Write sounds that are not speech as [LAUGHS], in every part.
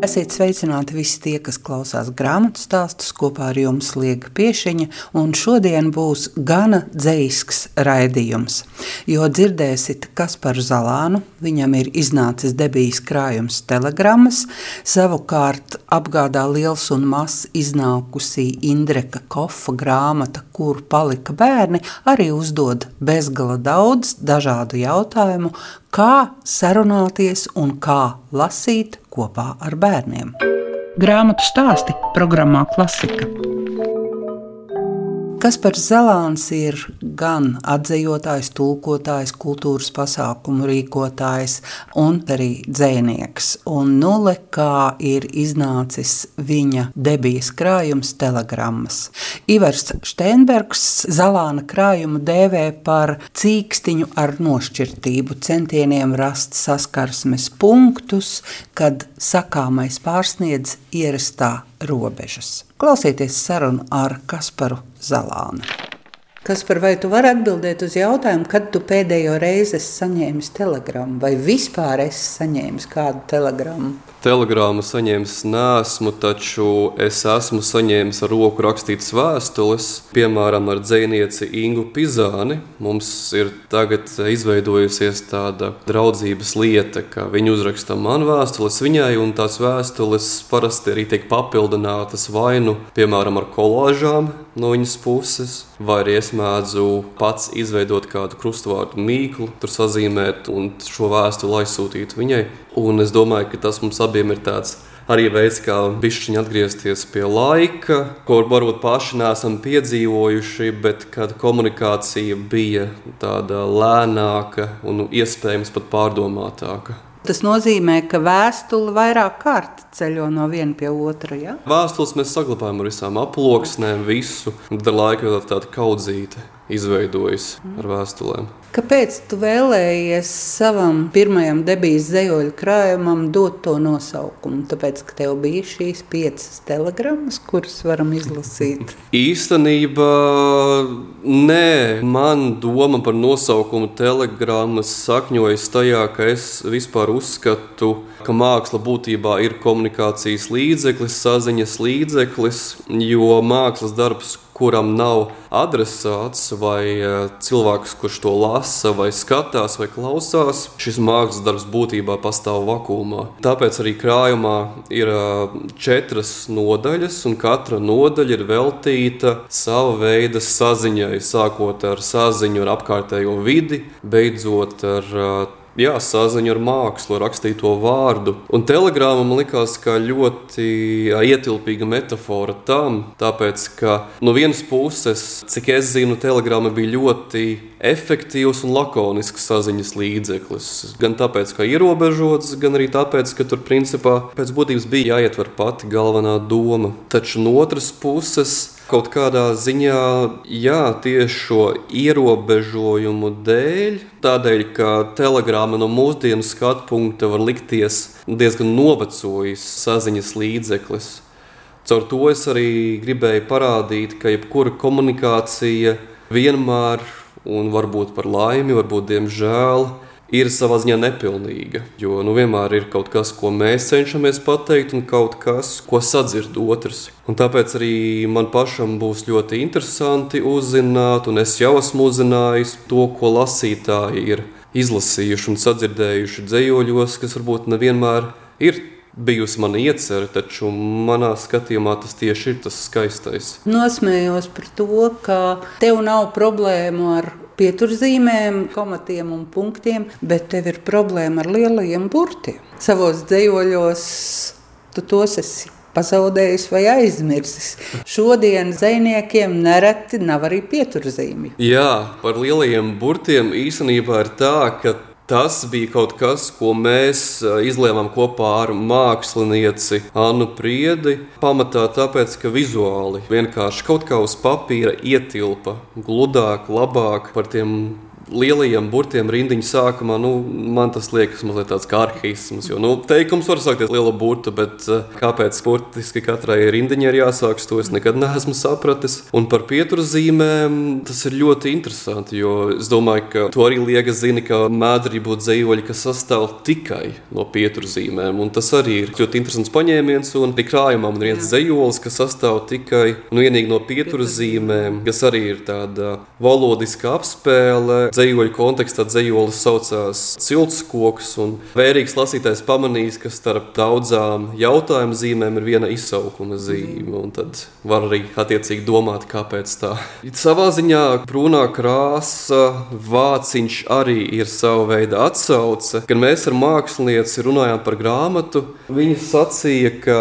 Esiet sveicināti visi tie, kas klausās grāmatu stāstus kopā ar jums Liega Piešiņa, un šodien būs gana dzīsks raidījums, jo dzirdēsit Kasparu Zalānu, viņam ir iznācis debijas krājums telegrammas, savukārt apgādā liels un mazs iznākusī Indreka Kofa grāmata, kur palika bērni, arī uzdod bezgala daudz dažādu jautājumu, kā sarunāties un kā lasīt kopā ar bērniem. Grāmatu stāsti programmā Klasika. Kaspars Zelāns ir gan atzējotājs, tulkotājs, kultūras pasākumu rīkotājs un arī dzēnieks. Un nulle kā ir iznācis viņa debijas krājums telegrammas. Ivars Steinbergs Zelāna krājumu dēvē par cīkstiņu ar nošķirtību, centieniem rast saskarsmes punktus, kad sakāmais pārsniedz ierastā robežas. Klausieties sarunu ar Kasparu Zalan Zalānu. Kaspar, vai tu vari atbildēt uz jautājumu, kad tu pēdējo reizi esi saņēmis telegrammu, vai vispār esi saņēmis kādu telegrammu? Telegrammu saņēmis nesmu, taču es esmu saņēmis ar roku rakstītas vēstules, piemēram, ar dzinieci Ingu Pizāni. Mums ir tagad izveidojusies tāda draudzības lieta, ka viņi uzraksta man vēstules viņai, un tās vēstules parasti arī tiek papildinātas vai nu, piemēram, ar kolāžām no viņas puses, vai arī es mēdzu pats izveidot kādu krustvārdu mīklu, tur sazīmēt un šo vēstuli aizsūtīt viņai. Un es domāju, ka tas mums abiem ir tāds arī veids, kā pišķiņi atgriezties pie laika, ko varbūt paši neesam piedzīvojuši, bet kad komunikācija bija tāda lēnāka un iespējams pat pārdomātāka. Tas nozīmē, ka vēstule vairāk kārt ceļo no viena pie otra. Ja? Vēstules mēs saglabājam ar visām aploksnēm, visu. Tad ar laiku izveidojas ar vēstulēm. Kāpēc tu vēlējies savam pirmajam debijas zemoļu krājumam dot to nosaukumu? Tāpēc, ka tev bija šīs piecas telegrammas, kuras varam izlasīt. [LAUGHS] Īstenībā nē, man doma par nosaukumu telegrammas sakņojas tajā, ka es vispār uzskatu, ka māksla būtībā ir komunikācijas līdzeklis, saziņas līdzeklis, jo mākslas darbs kuram nav adresāts vai e, cilvēks, kurš to lasa, vai skatās, vai klausās, šis mākslas darbs būtībā pastāv vakumā. Tāpēc arī krājumā ir e, četras nodaļas, un katra nodaļa ir veltīta sava veida saziņai, sākot ar saziņu ar apkārtējo vidi, beidzot ar jā, saziņu ar mākslu, ar rakstīto vārdu. Un telegrāma man likās ļoti ietilpīga metāfora tam, tāpēc, ka no vienas puses, cik es zinu, telegrāma bija ļoti efektīvs un lakonisks saziņas līdzeklis. Gan tāpēc, ka ierobežots, gan arī tāpēc, ka tur principā pēc būtības bija jāietver pati galvenā doma. Taču no otras puses, kaut kādā ziņā, jā, tieši šo ierobežojumu dēļ, tādēļ, ka telegrāma no mūsdienu skatu punkta var likties diezgan novecojis saziņas līdzeklis. Caur to es arī gribēju parādīt, ka jebkura komunikācija vienmēr, un varbūt par laimi, varbūt diemžēl, ir savā ziņā nepilnīga. Jo nu, vienmēr ir kaut kas, ko mēs cenšamies pateikt, un kaut kas, ko sadzird otrs. Un tāpēc arī man pašam būs ļoti interesanti uzzināt, un es jau esmu uzzinājis to, ko lasītāji ir izlasījuši un sadzirdējuši dzējoļos, kas varbūt nevienmēr ir bijusi mana iecerē, taču manā skatījumā tas tieši ir tas skaistais. Nosmējos par to, ka tev nav problēmu ar pieturzīmēm, komatiem un punktiem, bet tev ir problēma ar lielajiem burtiem. Savos dzējoļos tu tos esi pazaudējis vai aizmirsis. Šodien zvejniekiem nereti nav arī pieturzīmju. Jā, par lielajiem burtiem īstenībā ir tā, ka Tas bija kaut kas, ko mēs izlēmām kopā ar mākslinieci Annu Priedi. Pamatā tāpēc, ka vizuāli vienkārši kaut kā uz papīra ietilpa gludāk, labāk par tiem lielajiem burtiem rindiņu sākumā, nu, man tas liekas mazliet tāds kā arhīsms. Jo nu, teikums var sākties liela burta, bet uh, kāpēc burtiski katrai rindiņai ir jāsākas, to es nekad neesmu sapratis. Un par pieturzīmēm tas ir ļoti interesanti, jo es domāju, ka to arī Liega zina, ka mēdz arī būt dzīvoļi, kas sastāv tikai no pieturzīmēm. Un tas arī ir ļoti interesants paņēmiens. Un arī krājumā man ir viens dzīvolis, kas sastāv tikai nu, no pieturzīmēm, kas arī ir tāda valodiska apspēle dzīvoļu kontekstā dzīvolis saucās Ciltskoks. Vērīgs lasītājs pamanīs, ka starp daudzām jautājumu zīmēm ir viena izsaukuma zīme. Tad var arī attiecīgi domāt, kāpēc tā. Savā ziņā brūnā krāsa, vāciņš arī ir sava veida atsauce. Kad mēs ar mākslinieci runājām par grāmatu, viņa sacīja, ka,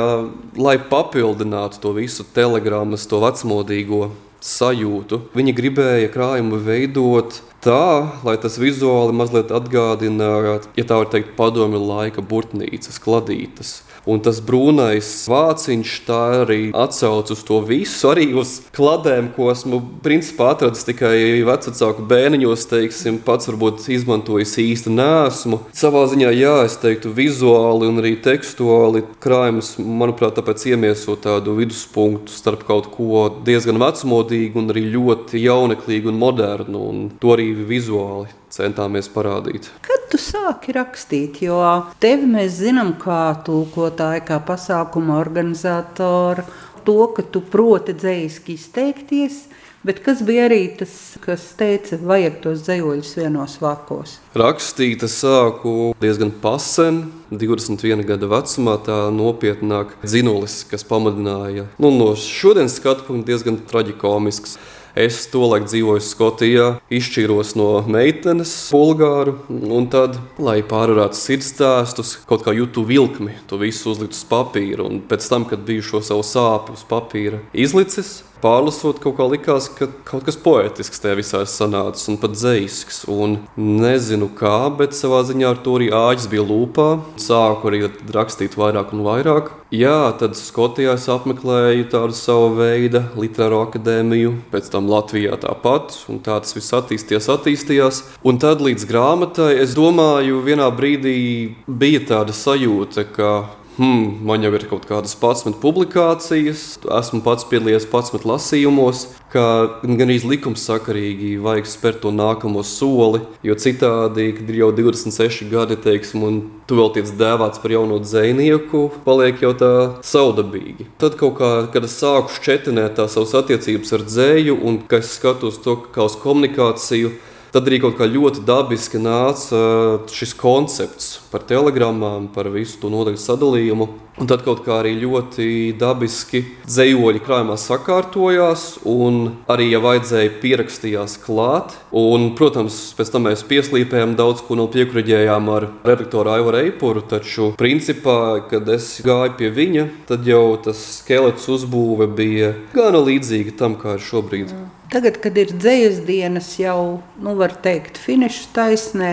lai papildinātu to visu telegrammas, to vecmodīgo sajūtu, viņa gribēja krājumu veidot tā, lai tas vizuāli mazliet atgādinātu, ja tā var teikt, padomju laika burtnīcas, kladītas. Un tas brūnais vāciņš tā arī atsauc uz to visu, arī uz kladēm, ko esmu principā atradis tikai vecāku bērniņos, teiksim, pats varbūt izmantojis īsti nesmu. Savā ziņā, jā, es teiktu, vizuāli un arī tekstuāli krājums, manuprāt, tāpēc iemieso tādu viduspunktu starp kaut ko diezgan vecmodīgu un arī ļoti jauneklīgu un modernu, un to arī vizuāli centāmies parādīt. Kad tu sāki rakstīt, jo tevi mēs zinām kā tulkotāju, kā pasākuma organizatoru, to, ka tu proti dzējiski izteikties. Bet kas bija arī tas, kas teica, vajag tos dzējoļus vienos vakos? Rakstīt sāku diezgan pasen, 21 gada vecumā, tā nopietnāk dzinulis, kas pamudināja. Nu, no šodienas skatu punkta diezgan traģikomisks. Es tolaik dzīvoju Skotijā, izšķīros no meitenes, bulgāru, un tad, lai pārvarētu sirds stāstus, kaut kā jūtu vilkmi, to visu uzlikt uz papīra. Un pēc tam, kad biju šo savu sāpju uz papīra izlicis, pārlasot, kaut kā likās, ka kaut kas poetisks tajā visā ir sanācis un pat dzīsks. Un nezinu kā, bet savā ziņā ar to arī āķis bija lūpā. Sāku arī rakstīt vairāk un vairāk. Jā, tad Skotijā es apmeklēju tādu savu veidu literāru akadēmiju, pēc tam Latvijā tāpat, un tā tas viss attīstījās, attīstījās. Un tad līdz grāmatai, es domāju, vienā brīdī bija tāda sajūta, ka hmm, man jau ir kaut kādas 11 publikācijas, esmu pats piedalījies 11 lasījumos, ka gan arī likumsakarīgi vajag spērt to nākamo soli, jo citādi, kad ir jau 26 gadi, teiksim, un tu vēl tiec dēvēts par jauno dzinieku, paliek jau tā saudabīgi. Tad kaut kā, kad es sāku šķetinēt tās savas attiecības ar dzēju, un kad es skatos to kā uz komunikāciju, Tad arī kaut kā ļoti dabiski nāca uh, šis koncepts par telegrammām, par visu to nodaļu sadalījumu. Un tad kaut kā arī ļoti dabiski dzējoļi krājumā sakārtojās, un arī, ja vajadzēja, pierakstījās klāt. Un, protams, pēc tam mēs pieslīpējām daudz ko no piekuriģējām ar redaktoru Aivaru Eipuru, taču principā, kad es gāju pie viņa, tad jau tas skelets uzbūve bija gana līdzīga tam, kā ir šobrīd. Mm. Tagad, kad ir dzīslas dienas, jau nu, var teikt, finiša taisnē,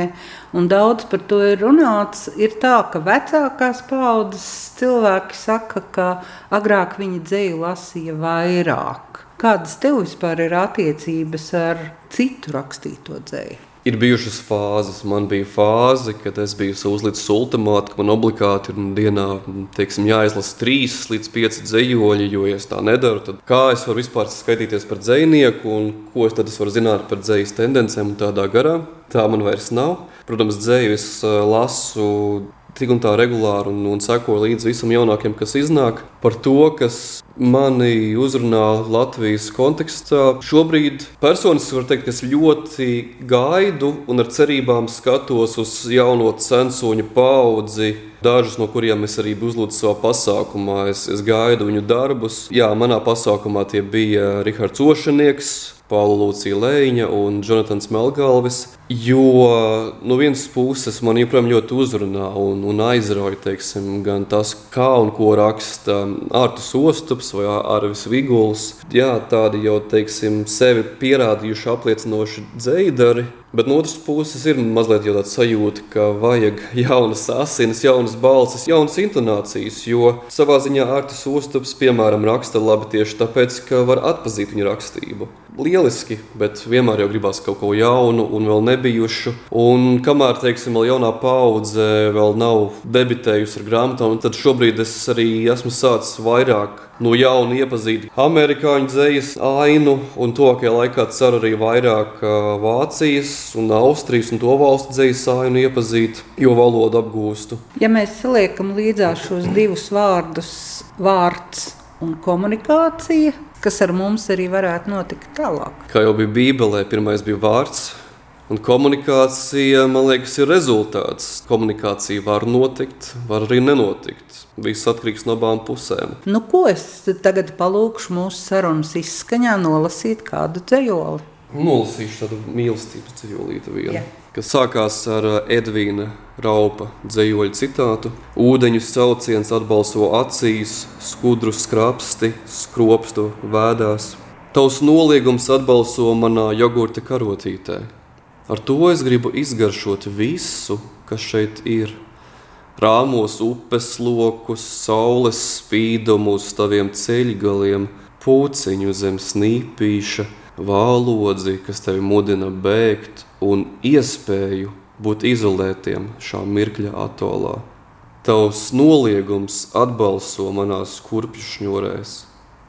un daudz par to ir runāts, ir tā, ka vecākās paudzes cilvēki saka, ka agrāk viņi dzīslu lasīja vairāk. Kādas tev vispār ir attiecības ar citu rakstīto dzīslu? Ir bijušas fāzes. Man bija fāze, kad es biju uzlicis ultimātu, ka man obligāti ir dienā teiksim, jāizlasa trīs līdz pieci dzējoļi. Jo, ja es tā nedaru, tad kā es varu vispār skaitīties par dzējnieku un ko es tad es varu zināt par dzējas tendencēm un tādā garā? Tā man vairs nav. Protams, dzēju es eh, lasu tik un tā regulāri un, un sekoju līdzi visam jaunākajam, kas iznāk. Par to, kas mani uzrunā Latvijas kontekstā. Šobrīd personiski var teikt, ka es ļoti gaidu un ar cerībām skatos uz jauno censoņu paudzi. Dažus no kuriem es arī uzlūdzu savā pasākumā. Es, es gaidu viņu darbus. Jā, manā pasākumā tie bija Rihards Ošanieks, Paula Lūcija Lēņa un Jonatans Melgalvis. Jo no vienas puses man joprojām ļoti uzrunā un, un aizrauja teiksim, gan tas, kā un ko raksta Artus Ostops vai Arvis Viguls. Jā, tādi jau teiksim, sevi pierādījuši, apliecinoši dzēdari. Bet no otras puses ir mazliet tāda sajūta, ka vajag jaunas asinis, jaunas balsis, jaunas intonācijas. Jo savā ziņā Artis Ostops, piemēram, raksta labi tieši tāpēc, ka var atpazīt viņa rakstību. lieliski, bet vienmēr jau gribās kaut ko jaunu un vēl nebijušu. Un kamēr, teiksim, vēl jaunā paudze vēl nav debitējusi ar grāmatām, tad šobrīd es arī esmu sācis vairāk no jauna iepazīt amerikāņu dzīslu ainu, un tuvākajā laikā ceru arī vairāk Vācijas, un Austrijas un to valstu dzīslu ainu iepazīt, jo valodu apgūstu. Ja mēs saliekam līdzās šos divus vārdus, vārds un komunikācija, kas ar mums arī varētu notikt tālāk. Kā jau bija Bībelē, pirmais bija vārds. Un komunikācija, man liekas, ir rezultāts. Komunikācija var notikt, var arī nenotikt. Viss atkarīgs no abām pusēm. Nu, ko es tagad palūkšu mūsu sarunas izskaņā, nolasīt kādu dzējoli? Nolasīšu tādu mīlestības dzējolīti vienu. Yeah kas sākās ar uh, Edvīna Raupa dzējoļu citātu: Ūdeņu sauciens atbalso acīs, skudru skrapsti, skropstu vēdās. Tavs noliegums atbalso manā jogurta karotītē. Ar to es gribu izgaršot visu, kas šeit ir. Rāmos upes lokus, saules spīdumu uz taviem ceļgaliem, puciņu zem snīpīša, vālodzi, kas tevi mudina bēgt, un iespēju būt izolētiem šā mirkļa atolā. Tavs noliegums atbalso manās kurpju šņurēs,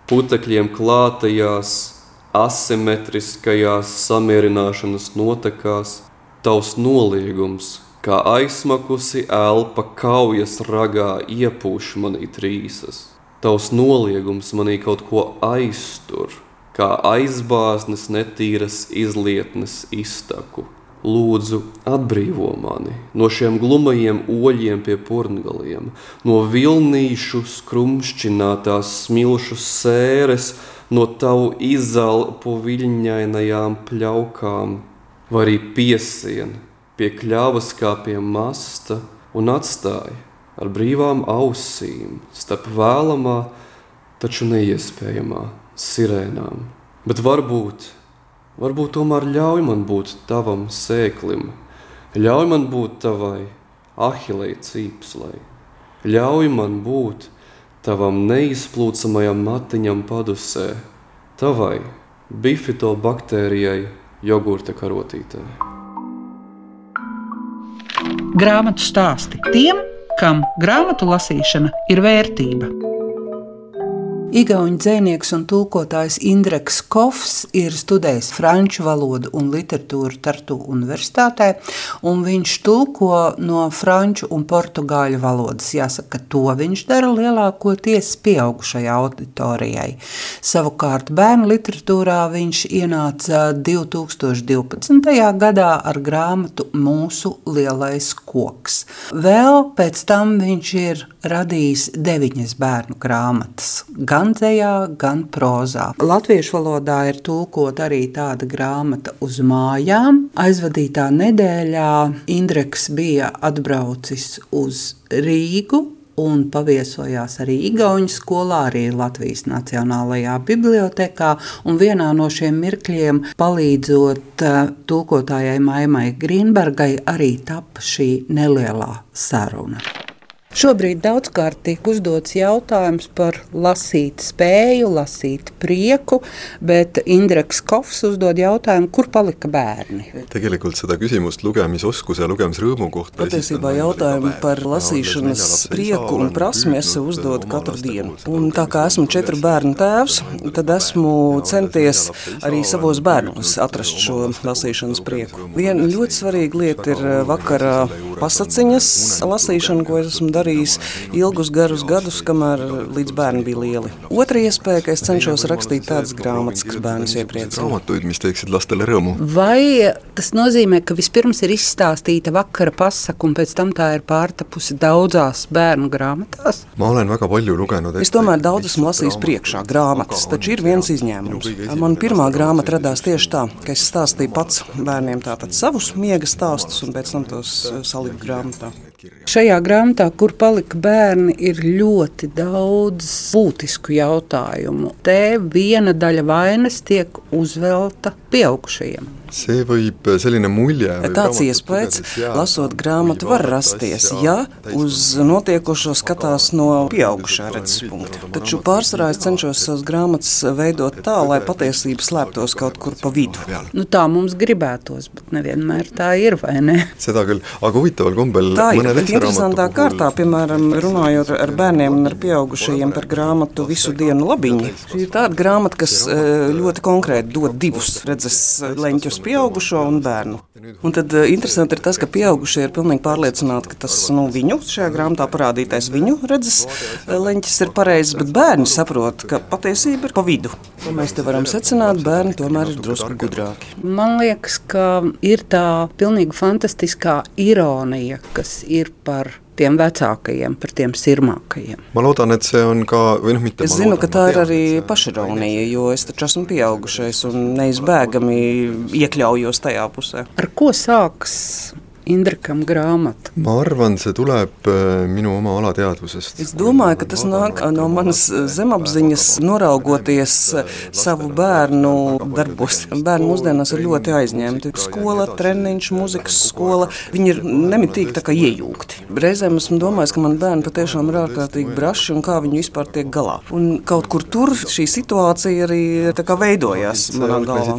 putekļiem klātajās, asimetriskajās samierināšanas notekās. Tavs noliegums, kā aizsmakusi elpa kaujas ragā, iepūš manī trīsas. Tavs noliegums manī kaut ko aiztur kā aizbāznes netīras izlietnes iztaku. Lūdzu, atbrīvo mani no šiem glumajiem oļiem pie porngaliem, no vilnīšu skrumšķinātās smilšu sēres, no tavu izelpu viļņainajām pļaukām, vai arī piesien pie kļavas kā pie masta un atstāja ar brīvām ausīm starp vēlamā, taču neiespējamā sirēnām. Bet varbūt, varbūt tomēr ļauj man būt tavam sēklim, ļauj man būt tavai ahilei cīpslai, ļauj man būt tavam neizplūcamajam matiņam padusē, tavai bifidobakterijai jogurta karotītē. Grāmatu stāsti tiem, kam grāmatu lasīšana ir vērtība. Igaunijas dzinieks un tulkotājs Indreks Kofs ir studējis franču valodu un literatūru Tartu Universitātē, un viņš tulko no franču un portugāļu valodas. Jāsaka, to viņš dara lielākoties pieaugušajai auditorijai. Savukārt bērnu literatūrā viņš ienāca 2012. gadā ar grāmatu Mūsu lielais koks. Vēl pēc tam viņš ir radījis deviņas bērnu grāmatas gan dzējā, gan prozā. Latviešu valodā ir tulkot arī tāda grāmata uz mājām. Aizvadītā nedēļā Indreks bija atbraucis uz Rīgu un paviesojās arī Igaunijas skolā, arī Latvijas Nacionālajā bibliotekā. Vienā no šiem mirkļiem, palīdzot uh, tulkotājai Maimai Grīnbergai, arī tapa šī nelielā saruna. Šobrīd daudzkārt tiek uzdots jautājums par lasīt spēju, lasīt prieku, bet Indreks Kovs uzdod jautājumu, kur palika bērni. Tegelikult seda küsimust lugemisoskuse ja lugemisrõõmu kohta patiesībā jautājumu par lasīšanas prieku un prasmi es uzdodu katru dienu. Un tā kā esmu četru bērnu tēvs, tad esmu centies arī savos bērnos atrast šo lasīšanas prieku. Viena ļoti svarīga lieta ir vakara pasaciņas lasīšana, ko es esmu darījis darījis ilgus, garus gadus, kamēr līdz bērni bija lieli. Otra iespēja, ka es cenšos rakstīt tādas grāmatas, kas bērnus iepriecina. Vai tas nozīmē, ka vispirms ir izstāstīta vakara pasaka, un pēc tam tā ir pārtapusi daudzās bērnu grāmatās? Es tomēr daudz esmu lasījis priekšā grāmatas, taču ir viens izņēmums. Man pirmā grāmata radās tieši tā, ka es stāstīju pats bērniem tātad savus miega stāstus un pēc tam tos saliku grāmatā. Šajā grāmatā, kur palika bērni, ir ļoti daudz būtisku jautājumu. Te viena daļa vainas tiek uzvelta pieaugušajiem. see võib selline mulje. Tāds iespējas, lasot grāmatu, var rasties, ja uz notiekošo skatās no pieaugušā redzes punkta. Taču pārsvarā es cenšos savas grāmatas veidot tā, lai patiesība slēptos kaut kur pa vidu. Nu, tā mums gribētos, bet nevienmēr tā ir, vai ne? Seda küll, aga huvitaval kombel. Tā ir, bet interesantā kārtā, piemēram, runājot ar bērniem un ar pieaugušajiem par grāmatu visu dienu labiņi. Šī ir tāda grāmata, kas eh, ļoti konkrēti dod divus redzes leņķus pieaugušo un bērnu. Un tad uh, interesanti ir tas, ka pieaugušie ir pilnīgi pārliecināti, ka tas nu, viņu šajā grāmatā parādītais viņu redzes uh, leņķis ir pareizs, bet bērni saprot, ka patiesība ir pa vidu. Ko mēs te varam secināt, bērni tomēr ir drusku gudrāki. Man liekas, ka ir tā pilnīgi fantastiskā ironija, kas ir par tiem vecākajiem, par tiem sirmākajiem. Ma loodan, et see on ka, või noh, mitte Es zinu, ka tā ir arī pašironija, jo es taču esmu pieaugušais un neizbēgami iekļaujos tajā pusē. Ar ko sāks Indrekam grāmata? ma arvan, see tuleb äh, minu oma alateadvusest. Es domāju, ka tas nāk no manas äh, zemapziņas, noraugoties äh, savu bērnu darbos. Bērni mūsdienās ir ļoti aizņemti. Skola, treniņš, muzikas skola, viņi ir nemitīgi tā kā iejūgti. Reizēm esmu domājis, ka man bērni patiešām ir ārkārtīgi braši un kā viņi vispār tiek galā. Un kaut kur tur šī situācija arī kā veidojās manā galvā.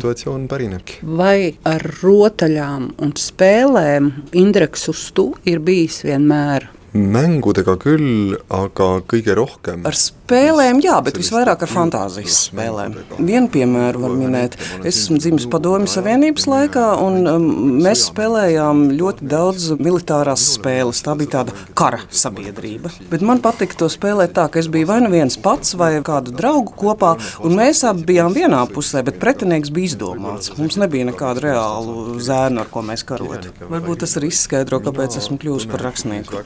Vai ar rotaļām un spēlēm Indreks uz to ir bijis vienmēr. mängudega küll, aga kõige rohkem. Ar spēlēm, jā, bet visvairāk ar fantāzijas spēlēm. Vienu piemēru var minēt. Es esmu dzimis Padomju Savienības laikā, un um, mēs spēlējām ļoti daudz militārās spēles. Tā bija tāda kara sabiedrība. Bet man patika to spēlēt tā, ka es biju vai nu viens pats, vai kādu draugu kopā, un mēs abi bijām vienā pusē, bet pretinieks bija izdomāts. Mums nebija nekādu reālu zēnu, ar ko mēs karotu. Varbūt tas arī izskaidro, kāpēc esmu kļuvusi par rakstnieku.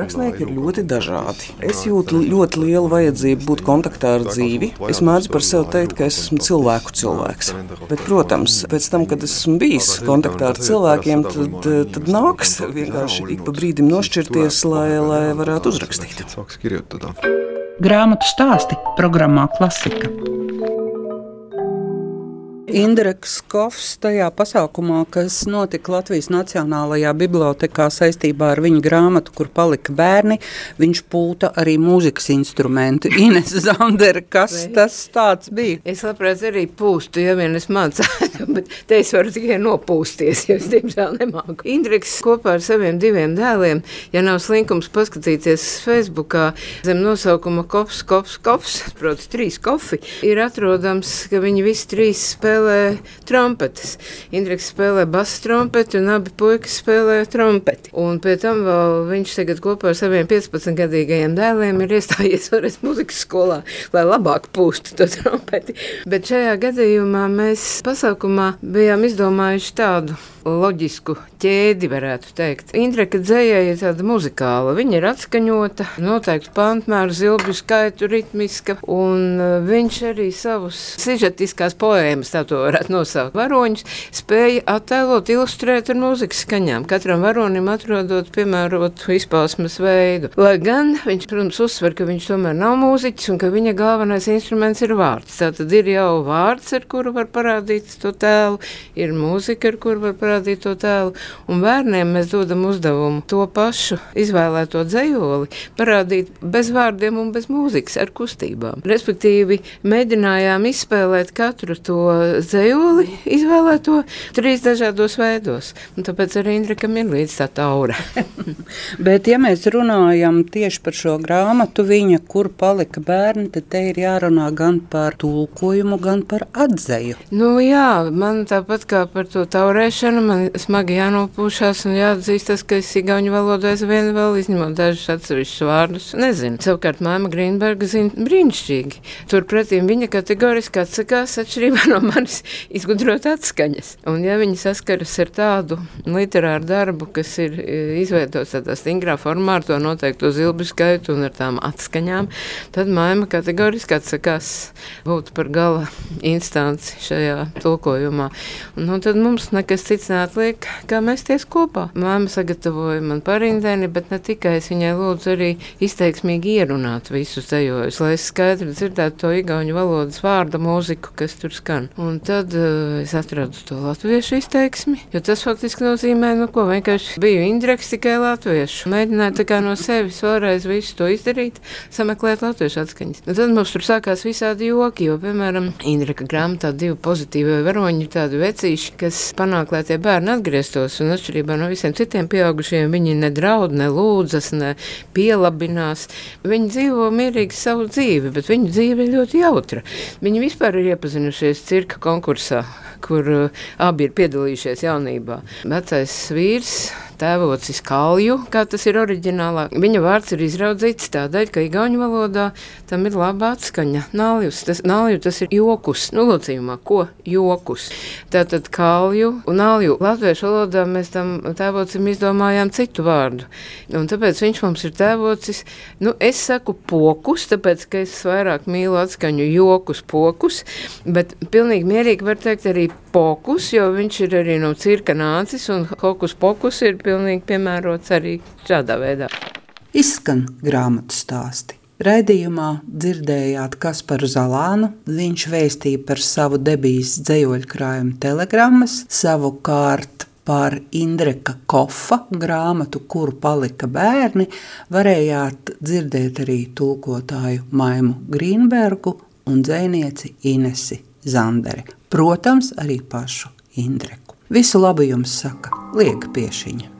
Rakstnieki ir ļoti dažādi. Es jūtu ļoti lielu vajadzību būt kontaktā ar dzīvi. Es mēdzu par sevi teikt, ka es esmu cilvēku cilvēks. Bet, protams, pēc tam, kad esmu bijis kontaktā ar cilvēkiem, tad, tad nāks vienkārši ik pa brīdim nošķirties, lai, lai varētu uzrakstīt. Grāmatu stāsti programmā Klasika. Indreks Kofs tajā pasākumā, kas notika Latvijas Nacionālajā bibliotekā saistībā ar viņa grāmatu, kur palika bērni, viņš pūta arī mūzikas instrumentu. [LAUGHS] Ines Zandera, kas Vai? tas tāds bija? Es labprāt arī pūstu, ja vien es mācētu, [LAUGHS] bet te es varu tikai nopūsties, jo es diemžēl nemāku. Indriks kopā ar saviem diviem dēliem, ja nav slinkums paskatīties Facebookā zem nosaukuma Kofs, Kofs, Kofs, proti trīs kofi, ir atrodams, ka viņi visi trīs spēlē trompetes. Indriks spēlē basu trompeti un abi puikas spēlē trompeti. Un pie tam viņš tagad kopā ar saviem 15-gadīgajiem dēliem ir iestājies vēlreiz muzikas skolā, lai labāk pūstu to trompeti. Bet šajā gadījumā mēs pasākumā bijām izdomājuši tādu loģisku ķēdi, varētu teikt. Indreka dzēja ir tāda muzikāla. Viņa ir atskaņota, noteikti pantmēru, zilbju skaitu, ritmiska, un uh, viņš arī savus sižetiskās poēmas, tā to varētu nosaukt, varoņus, spēja attēlot, ilustrēt ar mūzikas skaņām. Katram varonim atrodot piemērotu izpausmes veidu. Lai gan viņš, protams, uzsver, ka viņš tomēr nav mūziķis un ka viņa galvenais instruments ir vārds. Tā tad ir jau vārds, ar kuru var parādīt to tēlu, ir mūzika, ar kuru var parādīt to tēlu, un bērniem mēs dodam uzdevumu to pašu izvēlēto dzējoli parādīt bez vārdiem un bez mūzikas, ar kustībām. Respektīvi, mēģinājām izspēlēt katru to dzējoli, izvēlēto trīs dažādos veidos, un tāpēc arī Indrikam ir līdz tā taura. [LAUGHS] Bet, ja mēs runājam tieši par šo grāmatu, viņa, kur palika bērni, tad te ir jārunā gan par tulkojumu, gan par atzeju. Nu, jā, man tāpat kā par to taurēšanu, man smagi jānopūšās un jāatzīstas, ka es igauņu valodu aizvien vēl izņemot dažus atsevišķus vārdus. Nezinu. Savukārt māma Grīnberga zina brīnišķīgi. Turpretī viņa kategoriski atsakās atšķirībā no manis izgudrot atskaņas. Un ja viņa saskaras ar tādu literāru darbu, kas ir e, izveidots tādā stingrā formā ar to noteikto zilbu skaitu un ar tām atskaņām, tad māma kategoriski atsakās būt par gala instanci šajā tulkojumā. Nu, tad mums nekas cits neatliek, kā mēsties kopā. Māma sagatavoja man parindeni, bet ne tikai es viņai lūdzu arī izteiksmīgi ierunāt visus dzējojus, lai es skaidri dzirdētu to igauņu valodas vārda mūziku, kas tur skan. Un tad uh, es atradu to latviešu izteiksmi, jo tas faktiski nozīmē, nu, ko vienkārši biju indreks tikai latviešu. Mēģināju tā kā no sevis vēlreiz visu to izdarīt, sameklēt latviešu atskaņas. Un tad mums tur sākās visādi joki, jo, piemēram, Indreka grāmatā divi pozitīvi varoņi ir tādi vecīši, kas panāk, lai tie bērni atgrieztos, un atšķirībā no visiem citiem pieaugušiem, viņi nedraud, nelūdzas, ne pielabinās. Viņi dzīvo mierīgi savu dzīvi, bet viņu dzīve ir ļoti jautra. Viņi vispār ir iepazinušies cirka konkursā, kur uh, abi ir piedalījušies jaunībā. Vecais vīrs tēvocis Kalju, kā tas ir oriģinālā. Viņa vārds ir izraudzīts tādēļ, ka igauņu valodā tam ir laba atskaņa. Nāljus, tas, nālju, tas ir jokus, nu, locījumā, ko jokus. Tātad Kalju un nālju latviešu valodā mēs tam tēvocim izdomājām citu vārdu. Un tāpēc viņš mums ir tēvocis, nu, es saku pokus, tāpēc, ka es vairāk mīlu atskaņu jokus, pokus, bet pilnīgi mierīgi var teikt arī pokus, jo viņš ir arī no cirka nācis un hokus pokus ir pilnīgi piemērots arī šādā veidā. Izskan grāmatu stāsti. Raidījumā dzirdējāt Kasparu Zalānu. Viņš vēstīja par savu debijas dzējoļu krājumu telegrammas, savukārt par Indreka Kofa grāmatu, kuru palika bērni, varējāt dzirdēt arī tulkotāju Maimu Grīnbergu un dzēnieci Inesi Zanderi. Protams, arī pašu Indreku. Visu labu jums saka Liega Piešiņa.